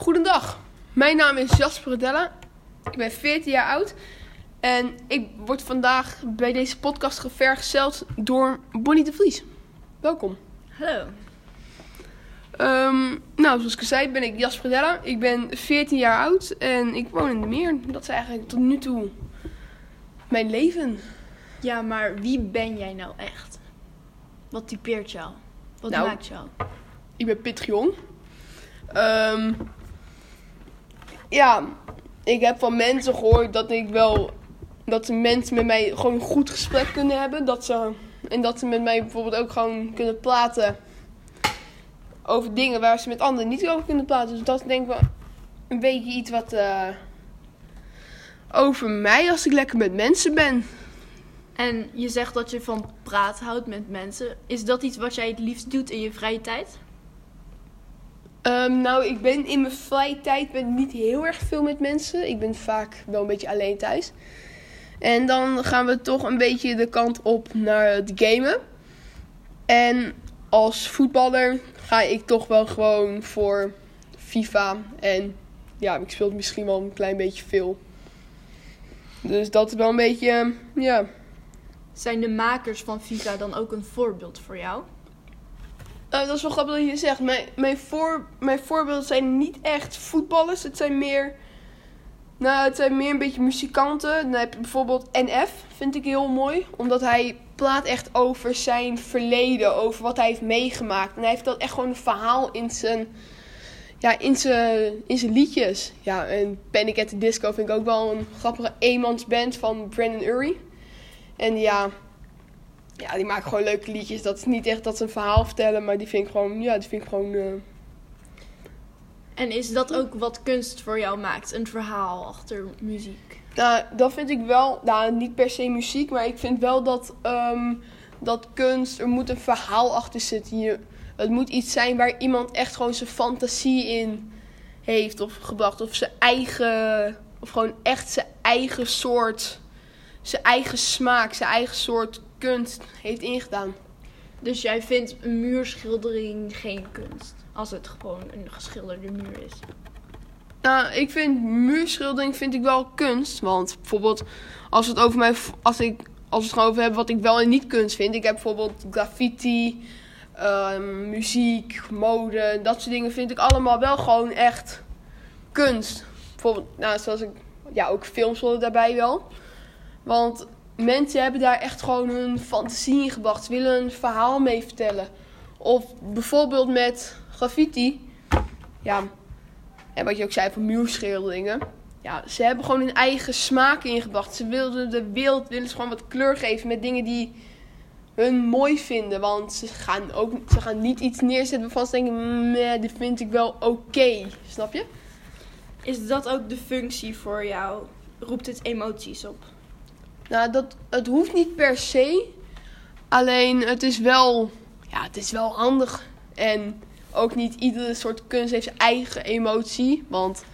Goedendag, mijn naam is Jasper Della. Ik ben 14 jaar oud en ik word vandaag bij deze podcast gevergezeld door Bonnie de Vries. Welkom. Hallo. Ehm, nou, zoals ik zei ben ik Jasper Della. Ik ben 14 jaar oud en ik woon in de Meer. Dat is eigenlijk tot nu toe mijn leven. Ja, maar wie ben jij nou echt? Wat typeert jou? Wat Nou, maakt jou? Ik ben Pit Jong. Ja, ik heb van mensen gehoord dat ik wel. Dat mensen met mij gewoon een goed gesprek kunnen hebben. Dat ze, en dat ze met mij bijvoorbeeld ook gewoon kunnen praten. Over dingen waar ze met anderen niet over kunnen praten. Dus dat is denk ik wel een beetje iets wat. eh, over mij als ik lekker met mensen ben. En je zegt dat je van praten houdt met mensen. Is dat iets wat jij het liefst doet in je vrije tijd? Ehm, nou, ik ben in mijn vrije tijd ben niet heel erg veel met mensen. Ik ben vaak wel een beetje alleen thuis. En dan gaan we toch een beetje de kant op naar het gamen. En als voetballer ga ik toch wel gewoon voor FIFA. En ja, ik speel misschien wel een klein beetje veel. Dus dat is wel een beetje, ja. Zijn de makers van FIFA dan ook een voorbeeld voor jou? Eh, dat is wel grappig dat je zegt. Mijn, mijn, voor, mijn voorbeelden zijn niet echt voetballers. Het zijn meer. Nou, het zijn meer een beetje muzikanten. Dan heb je bijvoorbeeld NF, vind ik heel mooi. Omdat hij praat echt over zijn verleden, over wat hij heeft meegemaakt. En hij heeft dat echt gewoon een verhaal in zijn. Ja, in zijn, in zijn liedjes. Ja, en Panic at the Disco vind ik ook wel een grappige eenmansband van Brandon Urie. En ja, ja, die maken gewoon leuke liedjes. Dat is niet echt dat ze een verhaal vertellen, maar die vind ik gewoon, ja, die vind ik gewoon. eh, En is dat ook wat kunst voor jou maakt? Een verhaal achter muziek? Nou, dat vind ik wel, nou, niet per se muziek, maar ik vind wel dat, ehm, dat kunst, er moet een verhaal achter zitten. Je, het moet iets zijn waar iemand echt gewoon zijn fantasie in heeft of gebracht. Of zijn eigen, of gewoon echt zijn eigen soort, zijn eigen smaak, zijn eigen soort kunst heeft ingedaan. Dus jij vindt een muurschildering geen kunst? Als het gewoon een geschilderde muur is. Nou, ik vind muurschildering vind ik wel kunst. Want bijvoorbeeld, als we het over mij, als ik, als we het gewoon over hebben wat ik wel en niet kunst vind. Ik heb bijvoorbeeld graffiti, ehm, muziek, mode, dat soort dingen vind ik allemaal wel gewoon echt kunst. Bijvoorbeeld, nou, zoals ik, ja, ook films worden daarbij wel. Want mensen hebben daar echt gewoon hun fantasie in gebracht. Ze willen een verhaal mee vertellen. Of bijvoorbeeld met graffiti. Ja, en wat je ook zei van muurschilderingen. Ja, ze hebben gewoon hun eigen smaak ingebracht. Ze wilden de wereld willen ze gewoon wat kleur geven met dingen die hun mooi vinden. Want ze gaan, ook, ze gaan niet iets neerzetten waarvan ze denken, dit vind ik wel oké. Snap je? Is dat ook de functie voor jou? Roept het emoties op? Nou, dat, het hoeft niet per se. Alleen het is wel, ja, het is wel handig. En ook niet iedere soort kunst heeft zijn eigen emotie. Want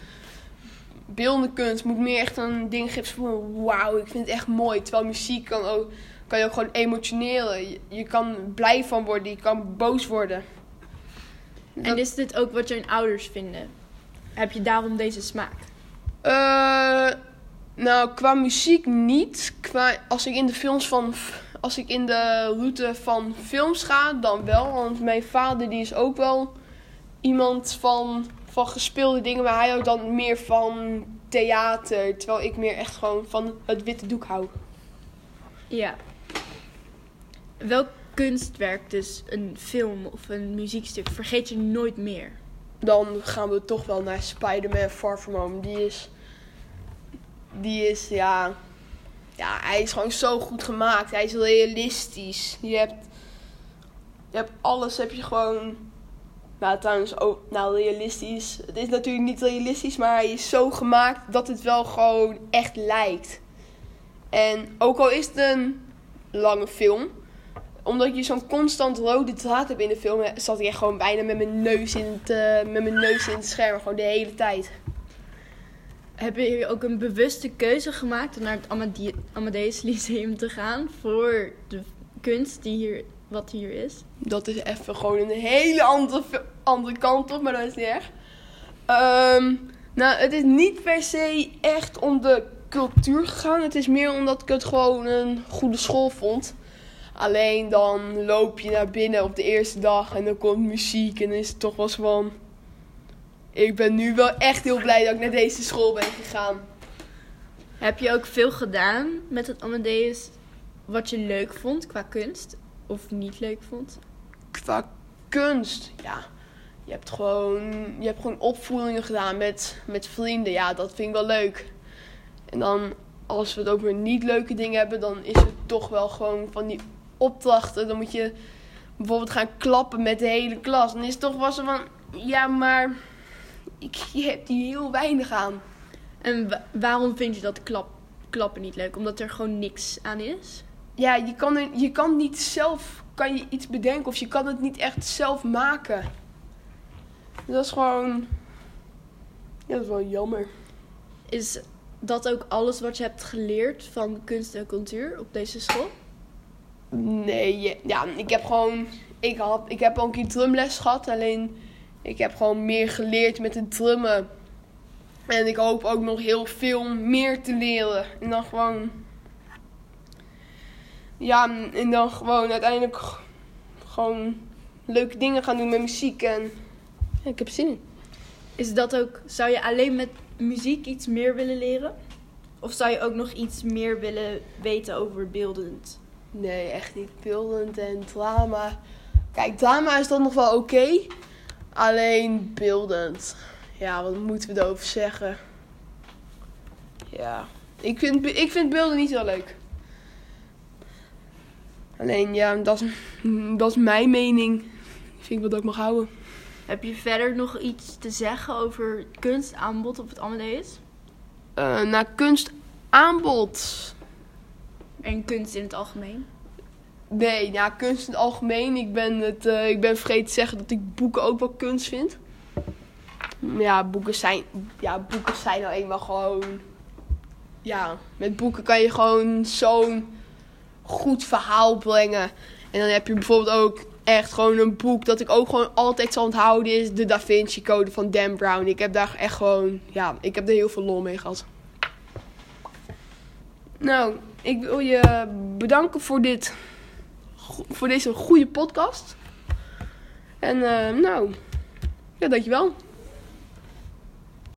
beeldende kunst moet meer echt een ding geven van wauw, ik vind het echt mooi. Terwijl muziek kan, ook, kan je ook gewoon emotioneren. Je, je kan blij van worden, je kan boos worden. En is dit ook wat jouw ouders vinden? Heb je daarom deze smaak? Eh, nou, qua muziek niet. Qua, als ik in de films van. Als ik in de route van films ga, dan wel. Want mijn vader die is ook wel iemand van, van gespeelde dingen. Maar hij houdt dan meer van theater. Terwijl ik meer echt gewoon van het witte doek hou. Ja. Welk kunstwerk, dus een film of een muziekstuk, vergeet je nooit meer? Dan gaan we toch wel naar Spider-Man Far From Home. Die is. Die is, ja. Ja, hij is gewoon zo goed gemaakt. Hij is realistisch. Je hebt. Je hebt alles, heb je gewoon. Nou, trouwens, ook. Nou, realistisch. Het is natuurlijk niet realistisch, maar hij is zo gemaakt dat het wel gewoon echt lijkt. En ook al is het een lange film omdat je zo'n constant rode draad hebt in de film, zat ik echt gewoon bijna met mijn neus in het, eh, met mijn neus in het scherm, gewoon de hele tijd. Heb je ook een bewuste keuze gemaakt om naar het Amade- Amadeus Lyceum te gaan voor de kunst die hier, wat hier is? Dat is even gewoon een hele andere, andere kant op, maar dat is niet erg. Ehm, nou, het is niet per se echt om de cultuur gegaan. Het is meer omdat ik het gewoon een goede school vond. Alleen dan loop je naar binnen op de eerste dag en dan komt muziek en dan is het toch wel eens. Ik ben nu wel echt heel blij dat ik naar deze school ben gegaan. Heb je ook veel gedaan met het Amadeus wat je leuk vond qua kunst? Of niet leuk vond? Qua kunst, ja. Je hebt gewoon, je hebt gewoon opvoeringen gedaan met, met vrienden. Ja, dat vind ik wel leuk. En dan, als we het over niet leuke dingen hebben, dan is het toch wel gewoon van die opdrachten. Dan moet je bijvoorbeeld gaan klappen met de hele klas. Dan is het toch wel zo van, ja, maar ik, je hebt hier heel weinig aan. En wa- waarom vind je dat klap, klappen niet leuk? Omdat er gewoon niks aan is? Ja, je kan, er, je kan niet zelf kan je iets bedenken of je kan het niet echt zelf maken. Dat is gewoon. Ja, dat is wel jammer. Is dat ook alles wat je hebt geleerd van kunst en cultuur op deze school? Nee, ja, ik heb gewoon. Ik, had, ik heb al een keer drumles gehad, alleen ik heb gewoon meer geleerd met het drummen. En ik hoop ook nog heel veel meer te leren. En dan gewoon. Ja, en dan gewoon uiteindelijk gewoon leuke dingen gaan doen met muziek. En ja, ik heb zin in. Is dat ook, zou je alleen met muziek iets meer willen leren? Of zou je ook nog iets meer willen weten over beeldend? Nee, echt niet beeldend en drama. Kijk, drama is dan nog wel oké. Alleen beeldend. Ja, wat moeten we erover zeggen? Ja, ik vind, ik vind beelden niet zo leuk. Alleen, ja, dat is, dat is mijn mening. Ik vind wat ik mag houden. Heb je verder nog iets te zeggen over kunstaanbod op het Amadeus? Eh naar kunstaanbod. En kunst in het algemeen? Nee, ja, kunst in het algemeen. Ik ben, het, eh, ik ben vergeten te zeggen dat ik boeken ook wel kunst vind. Ja, boeken zijn, ja, boeken zijn nou eenmaal gewoon... Ja, met boeken kan je gewoon zo'n goed verhaal brengen. En dan heb je bijvoorbeeld ook echt gewoon een boek dat ik ook gewoon altijd zal onthouden is de Da Vinci Code van Dan Brown. Ik heb daar echt gewoon, ja, ik heb er heel veel lol mee gehad. Nou, ik wil je bedanken voor dit voor deze goede podcast. En eh, nou, ja, dankjewel.